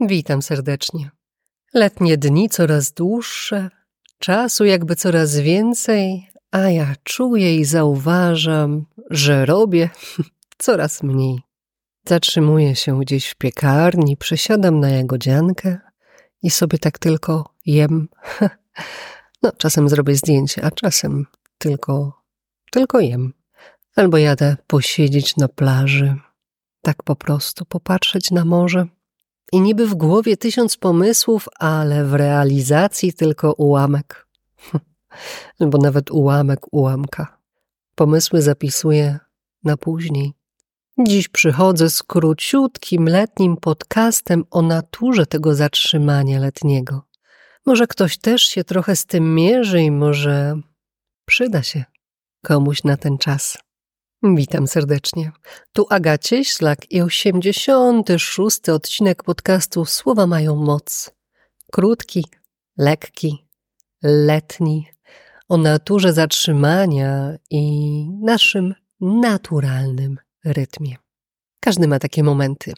Witam serdecznie. Letnie dni coraz dłuższe, czasu jakby coraz więcej, a ja czuję i zauważam, że robię coraz mniej. Zatrzymuję się gdzieś w piekarni, przesiadam na jagodziankę i sobie tak tylko jem. No, czasem zrobię zdjęcie, a czasem tylko, tylko jem. Albo jadę posiedzieć na plaży, tak po prostu popatrzeć na morze i niby w głowie tysiąc pomysłów, ale w realizacji tylko ułamek. Albo nawet ułamek ułamka. Pomysły zapisuję na później. Dziś przychodzę z króciutkim letnim podcastem o naturze tego zatrzymania letniego. Może ktoś też się trochę z tym mierzy i może przyda się komuś na ten czas. Witam serdecznie. Tu Agacie Ślak i 86. odcinek podcastu Słowa mają moc. Krótki, lekki, letni, o naturze zatrzymania i naszym naturalnym rytmie. Każdy ma takie momenty.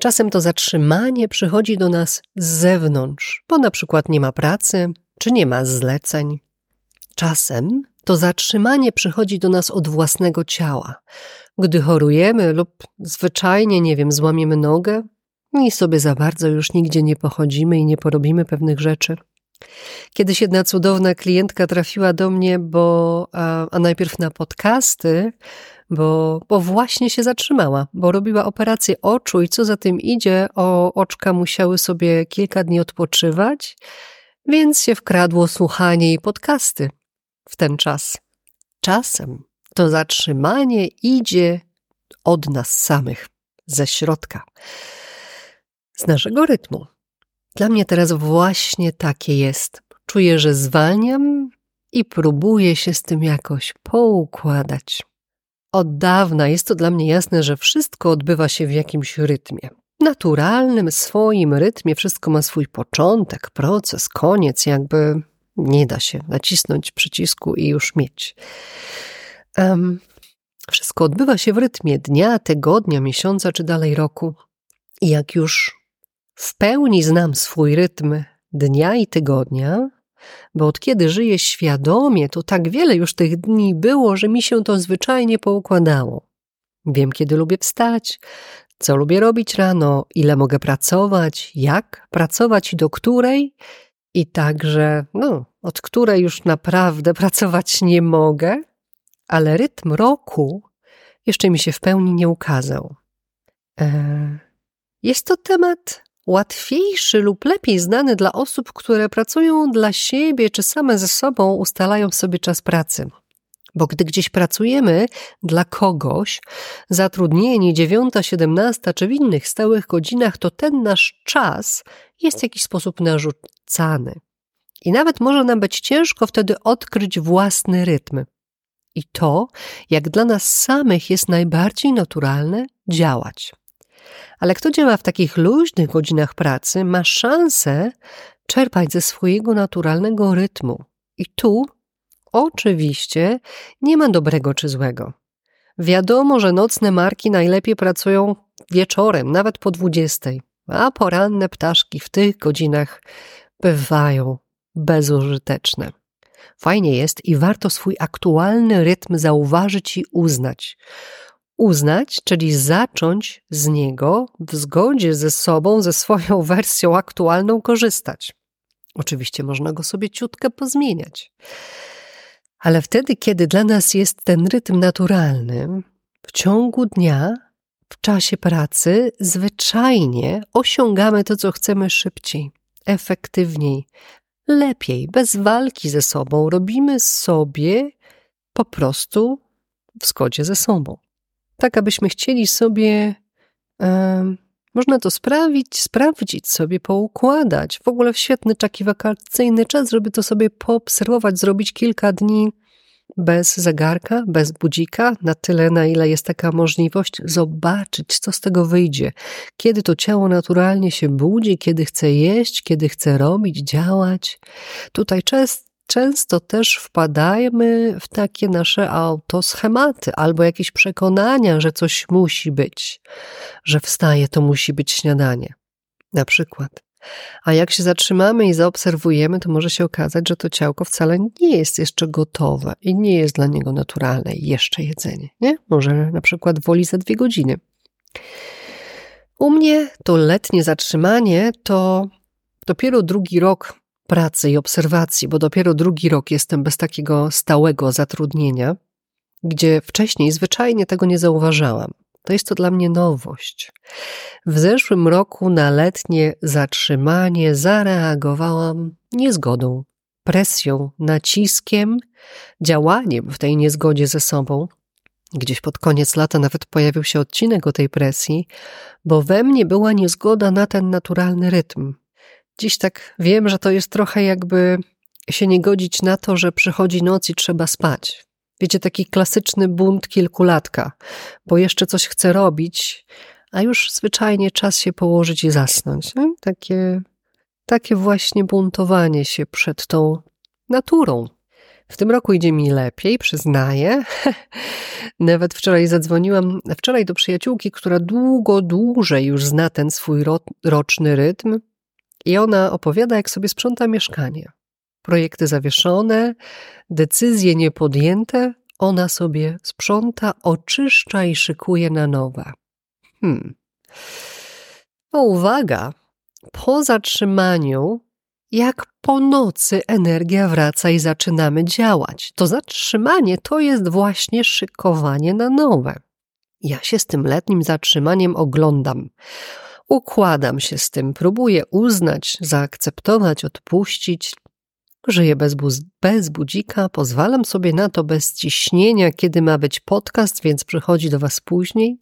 Czasem to zatrzymanie przychodzi do nas z zewnątrz, bo na przykład nie ma pracy, czy nie ma zleceń. Czasem to zatrzymanie przychodzi do nas od własnego ciała. Gdy chorujemy lub zwyczajnie, nie wiem, złamiemy nogę i sobie za bardzo już nigdzie nie pochodzimy i nie porobimy pewnych rzeczy. Kiedyś jedna cudowna klientka trafiła do mnie, bo, a, a najpierw na podcasty, bo, bo właśnie się zatrzymała, bo robiła operację oczu i co za tym idzie, o oczka musiały sobie kilka dni odpoczywać, więc się wkradło słuchanie i podcasty w ten czas. Czasem to zatrzymanie idzie od nas samych, ze środka, z naszego rytmu. Dla mnie teraz właśnie takie jest. Czuję, że zwalniam i próbuję się z tym jakoś poukładać. Od dawna jest to dla mnie jasne, że wszystko odbywa się w jakimś rytmie. Naturalnym, swoim rytmie, wszystko ma swój początek, proces, koniec, jakby nie da się nacisnąć przycisku i już mieć. Um, wszystko odbywa się w rytmie dnia, tygodnia, miesiąca czy dalej roku. I jak już w pełni znam swój rytm dnia i tygodnia, bo od kiedy żyję świadomie, to tak wiele już tych dni było, że mi się to zwyczajnie poukładało. Wiem, kiedy lubię wstać, co lubię robić rano, ile mogę pracować, jak pracować i do której, i także, no, od której już naprawdę pracować nie mogę, ale rytm roku jeszcze mi się w pełni nie ukazał. E, jest to temat łatwiejszy lub lepiej znany dla osób, które pracują dla siebie czy same ze sobą ustalają sobie czas pracy. Bo gdy gdzieś pracujemy dla kogoś, zatrudnieni dziewiąta, siedemnasta czy w innych stałych godzinach, to ten nasz czas jest w jakiś sposób narzucany. I nawet może nam być ciężko wtedy odkryć własny rytm. I to, jak dla nas samych jest najbardziej naturalne, działać. Ale kto działa w takich luźnych godzinach pracy, ma szansę czerpać ze swojego naturalnego rytmu. I tu oczywiście nie ma dobrego czy złego. Wiadomo, że nocne marki najlepiej pracują wieczorem, nawet po 20, a poranne ptaszki w tych godzinach bywają bezużyteczne. Fajnie jest i warto swój aktualny rytm zauważyć i uznać. Uznać, czyli zacząć z niego w zgodzie ze sobą, ze swoją wersją aktualną korzystać. Oczywiście można go sobie ciutkę pozmieniać. Ale wtedy, kiedy dla nas jest ten rytm naturalny, w ciągu dnia, w czasie pracy, zwyczajnie osiągamy to, co chcemy szybciej, efektywniej, lepiej, bez walki ze sobą. Robimy sobie po prostu w zgodzie ze sobą. Tak, abyśmy chcieli sobie, można to sprawić, sprawdzić sobie, poukładać. W ogóle w świetny taki wakacyjny czas, żeby to sobie poobserwować, zrobić kilka dni bez zegarka, bez budzika, na tyle, na ile jest taka możliwość, zobaczyć, co z tego wyjdzie. Kiedy to ciało naturalnie się budzi, kiedy chce jeść, kiedy chce robić, działać. Tutaj często często też wpadajmy w takie nasze autoschematy albo jakieś przekonania, że coś musi być, że wstaje to musi być śniadanie. na przykład. A jak się zatrzymamy i zaobserwujemy, to może się okazać, że to ciałko wcale nie jest jeszcze gotowe i nie jest dla niego naturalne jeszcze jedzenie. Nie? Może na przykład woli za dwie godziny. U mnie to letnie zatrzymanie to dopiero drugi rok pracy i obserwacji, bo dopiero drugi rok jestem bez takiego stałego zatrudnienia, gdzie wcześniej zwyczajnie tego nie zauważałam. To jest to dla mnie nowość. W zeszłym roku na letnie zatrzymanie zareagowałam niezgodą, presją, naciskiem, działaniem w tej niezgodzie ze sobą. Gdzieś pod koniec lata nawet pojawił się odcinek o tej presji, bo we mnie była niezgoda na ten naturalny rytm. Dziś tak wiem, że to jest trochę jakby się nie godzić na to, że przychodzi noc i trzeba spać. Wiecie, taki klasyczny bunt kilkulatka, bo jeszcze coś chce robić, a już zwyczajnie czas się położyć i zasnąć. Nie? Takie, takie właśnie buntowanie się przed tą naturą. W tym roku idzie mi lepiej, przyznaję. Nawet wczoraj zadzwoniłam, wczoraj do przyjaciółki, która długo, dłużej już zna ten swój ro, roczny rytm i ona opowiada, jak sobie sprząta mieszkanie projekty zawieszone, decyzje niepodjęte, ona sobie sprząta, oczyszcza i szykuje na nowe. Hmm. O, uwaga! Po zatrzymaniu, jak po nocy energia wraca i zaczynamy działać. To zatrzymanie to jest właśnie szykowanie na nowe. Ja się z tym letnim zatrzymaniem oglądam. Układam się z tym, próbuję uznać, zaakceptować, odpuścić, Żyję bez, bez budzika, pozwalam sobie na to bez ciśnienia, kiedy ma być podcast, więc przychodzi do Was później.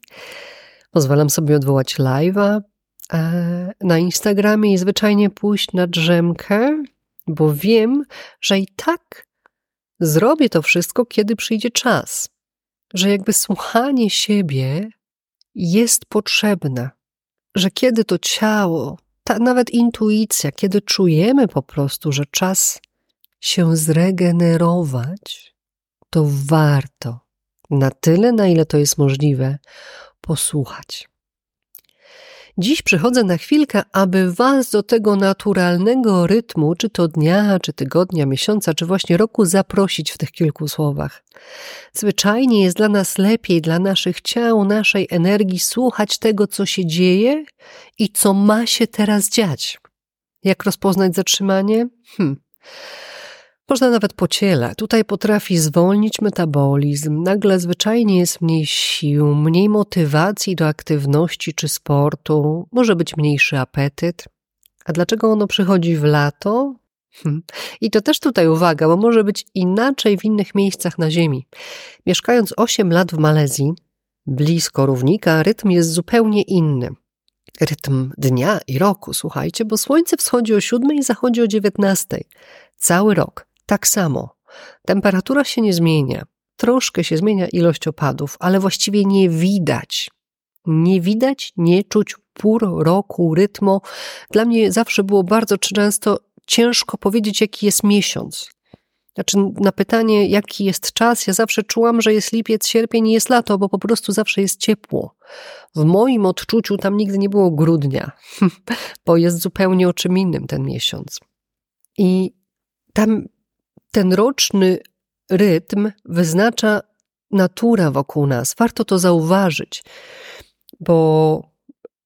Pozwalam sobie odwołać live'a e, na Instagramie i zwyczajnie pójść na drzemkę, bo wiem, że i tak zrobię to wszystko, kiedy przyjdzie czas. Że jakby słuchanie siebie jest potrzebne, że kiedy to ciało, ta nawet intuicja, kiedy czujemy po prostu, że czas się zregenerować, to warto na tyle, na ile to jest możliwe, posłuchać. Dziś przychodzę na chwilkę, aby Was do tego naturalnego rytmu, czy to dnia, czy tygodnia, miesiąca, czy właśnie roku, zaprosić w tych kilku słowach. Zwyczajnie jest dla nas lepiej, dla naszych ciał, naszej energii, słuchać tego, co się dzieje i co ma się teraz dziać. Jak rozpoznać zatrzymanie? Hm. Można nawet po ciele. Tutaj potrafi zwolnić metabolizm, nagle zwyczajnie jest mniej sił, mniej motywacji do aktywności czy sportu, może być mniejszy apetyt. A dlaczego ono przychodzi w lato? Hm. I to też tutaj uwaga, bo może być inaczej w innych miejscach na Ziemi. Mieszkając 8 lat w Malezji, blisko równika, rytm jest zupełnie inny. Rytm dnia i roku, słuchajcie, bo słońce wschodzi o 7 i zachodzi o 19. Cały rok. Tak samo. Temperatura się nie zmienia. Troszkę się zmienia ilość opadów, ale właściwie nie widać. Nie widać, nie czuć pór roku, rytmu. Dla mnie zawsze było bardzo często ciężko powiedzieć, jaki jest miesiąc. Znaczy, na pytanie, jaki jest czas, ja zawsze czułam, że jest lipiec, sierpień i jest lato, bo po prostu zawsze jest ciepło. W moim odczuciu tam nigdy nie było grudnia, bo jest zupełnie o czym innym ten miesiąc. I tam ten roczny rytm wyznacza natura wokół nas. Warto to zauważyć, bo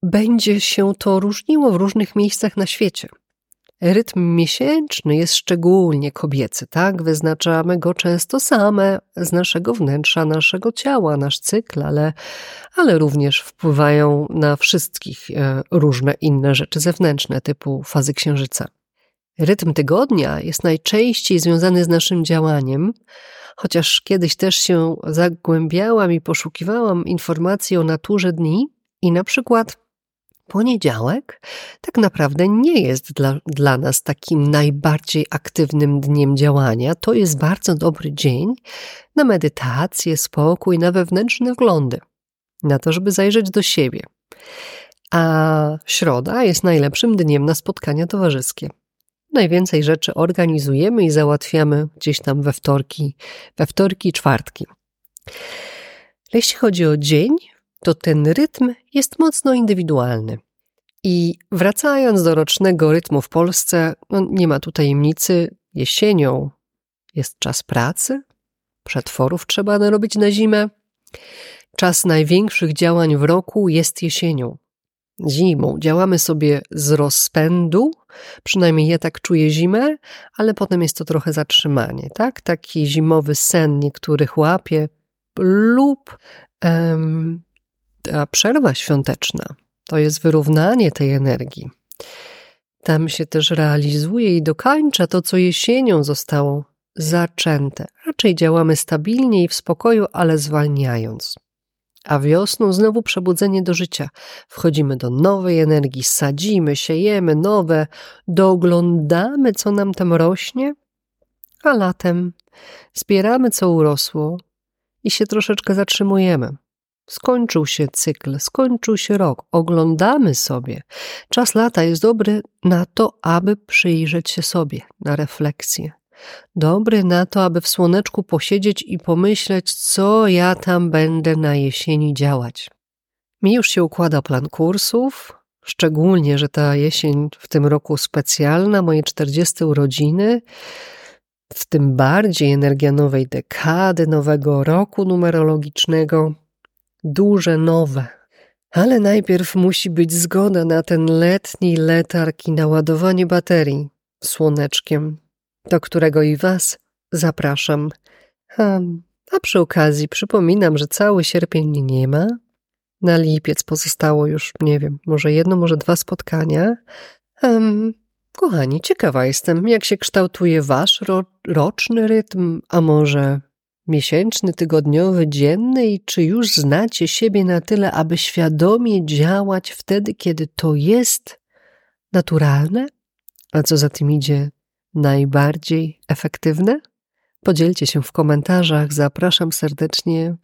będzie się to różniło w różnych miejscach na świecie. Rytm miesięczny jest szczególnie kobiecy, tak? Wyznaczamy go często same z naszego wnętrza, naszego ciała, nasz cykl, ale, ale również wpływają na wszystkich e, różne inne rzeczy zewnętrzne, typu fazy księżyca. Rytm tygodnia jest najczęściej związany z naszym działaniem, chociaż kiedyś też się zagłębiałam i poszukiwałam informacji o naturze dni i na przykład poniedziałek tak naprawdę nie jest dla, dla nas takim najbardziej aktywnym dniem działania. To jest bardzo dobry dzień na medytację, spokój, na wewnętrzne wglądy, na to, żeby zajrzeć do siebie. A środa jest najlepszym dniem na spotkania towarzyskie najwięcej rzeczy organizujemy i załatwiamy gdzieś tam we wtorki, we wtorki czwartki. Jeśli chodzi o dzień, to ten rytm jest mocno indywidualny. I wracając do rocznego rytmu w Polsce, no nie ma tu tajemnicy, jesienią jest czas pracy, przetworów trzeba narobić na zimę. Czas największych działań w roku jest jesienią. Zimą działamy sobie z rozpędu, przynajmniej ja tak czuję zimę, ale potem jest to trochę zatrzymanie, tak? Taki zimowy sen niektórych łapie lub um, ta przerwa świąteczna to jest wyrównanie tej energii. Tam się też realizuje i dokańcza to, co jesienią zostało zaczęte. Raczej działamy stabilnie i w spokoju, ale zwalniając. A wiosną znowu przebudzenie do życia. Wchodzimy do nowej energii, sadzimy, siejemy nowe, doglądamy, co nam tam rośnie, a latem zbieramy, co urosło i się troszeczkę zatrzymujemy. Skończył się cykl, skończył się rok, oglądamy sobie. Czas lata jest dobry na to, aby przyjrzeć się sobie, na refleksję. Dobry na to, aby w słoneczku posiedzieć i pomyśleć, co ja tam będę na jesieni działać. Mi już się układa plan kursów, szczególnie, że ta jesień w tym roku specjalna, moje 40 urodziny, w tym bardziej energia nowej dekady, nowego roku numerologicznego duże, nowe. Ale najpierw musi być zgoda na ten letni letarg i naładowanie baterii słoneczkiem, do którego i Was zapraszam. A, a przy okazji przypominam, że cały sierpień nie ma. Na lipiec pozostało już, nie wiem, może jedno, może dwa spotkania. Um, kochani, ciekawa jestem, jak się kształtuje Wasz ro roczny rytm, a może miesięczny, tygodniowy, dzienny i czy już znacie siebie na tyle, aby świadomie działać wtedy, kiedy to jest naturalne, a co za tym idzie najbardziej efektywne? Podzielcie się w komentarzach, zapraszam serdecznie.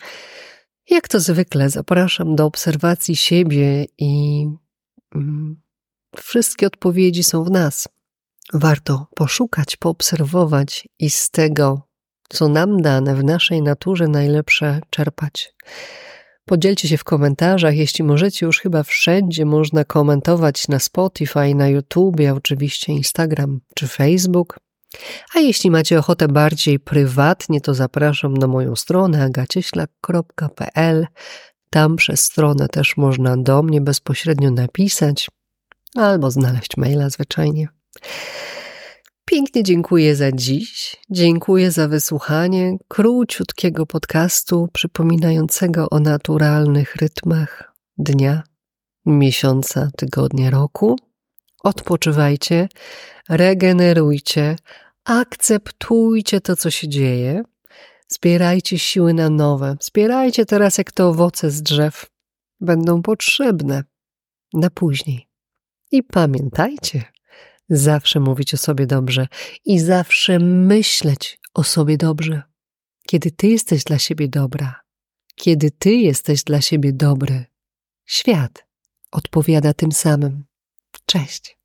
Jak to zwykle, zapraszam do obserwacji siebie i mm, wszystkie odpowiedzi są w nas. Warto poszukać, poobserwować i z tego co nam dane w naszej naturze najlepsze czerpać. Podzielcie się w komentarzach, jeśli możecie, już chyba wszędzie można komentować na Spotify, na YouTube, oczywiście Instagram czy Facebook. A jeśli macie ochotę bardziej prywatnie, to zapraszam na moją stronę agacieślak.pl. Tam przez stronę też można do mnie bezpośrednio napisać albo znaleźć maila zwyczajnie. Pięknie dziękuję za dziś. Dziękuję za wysłuchanie króciutkiego podcastu przypominającego o naturalnych rytmach dnia, miesiąca, tygodnia, roku. Odpoczywajcie, regenerujcie, akceptujcie to, co się dzieje. Zbierajcie siły na nowe. Zbierajcie teraz, jak te owoce z drzew będą potrzebne na później. I pamiętajcie, zawsze mówić o sobie dobrze i zawsze myśleć o sobie dobrze. Kiedy ty jesteś dla siebie dobra, kiedy ty jesteś dla siebie dobry, świat odpowiada tym samym. Cześć.